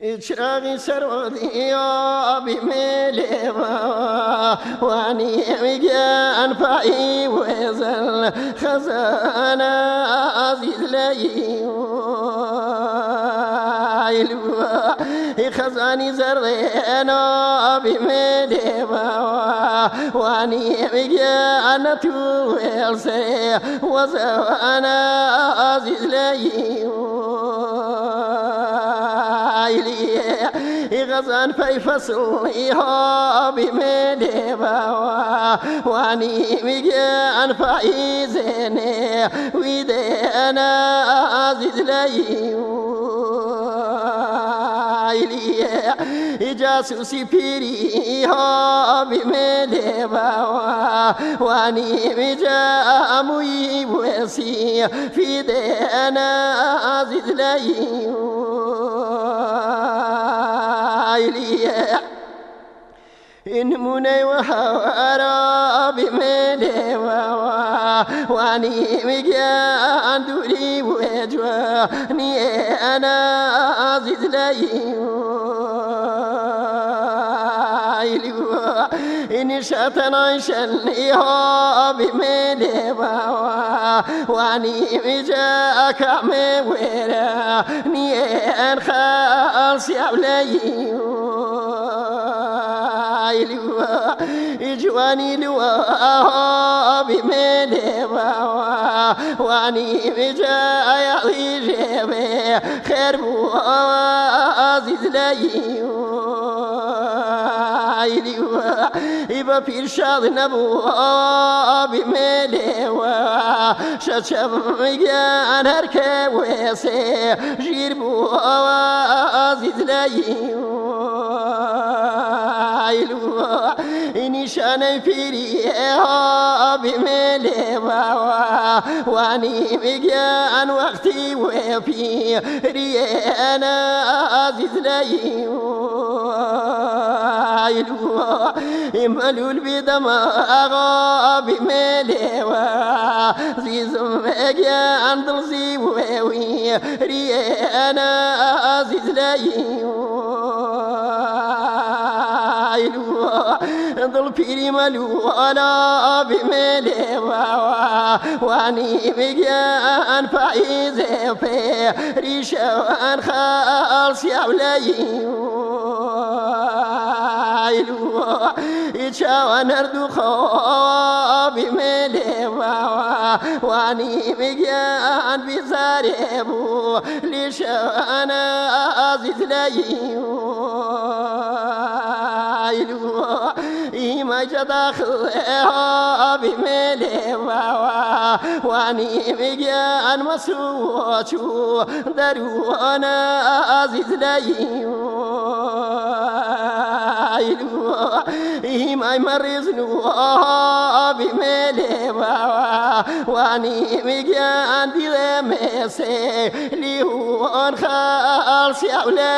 چراغی سەرۆیا بیمێلێوە وانی ئەویگە ئەنپایی وێزل خەزانە ئازیز لەیوە هی خەزانی زەڕێنا بیمێلێوەوە وانی ئەویگە ئەنە تو وێڵسێ وەزەوانە ئازیز لەیوە غەزان پەی فەسڵی هابیمێدێ باوە وانی میگە ئەنفائی زێنێ وی دێنە ئازیز لەی وایلیە ئیجاسوسی پیری هابیمێدێ باوە وانی میجە ئەمووی بوو يسير في دينا عزيز ليلي إن مني وحوارا بملي واني مجان دوري وجواني أنا عزيز ليلي إني شتنا شنيها بميلي بوا واني بجاك مورا نيان خالص يا جوانی لوا بمێنێ وانی بێجا ئایا خێر بوو ئازیز لەیوە ئەی بە پیرشاد نەبوو بمێلێوە شەچەمگەان هەرکە وێسێ ژیر بوو ئەوە ئازیز لەیوە نیشانەی پیری بمێلێماوە وانی میگەن وەختی وێپی ریێنە ئازیز لەیوە يلو ملول بدماغ بمليوة زيزم يا أندل زيوي ريانا عزيز لايلو دڵ پیری مەلووەلا بمێلێ وانی بگەن پاییزێ پێ ریشەوان خەڵسیاو لەیوە ئایل و هیچاوە نردوو خۆبی مێلێواوە وانی بگیان بیزارێ بوو لیشەوانە ئازیز لەیل و ئیمەجەدا خێبی مێلێواوە وانی بگیان مەسووە چوو دەروانە ئازیز لەیوە ئیمای مەڕێزن و ئابیمێ لێباوە وانی میگەاندی لە مێسێ لیوان خەڵسیاو لە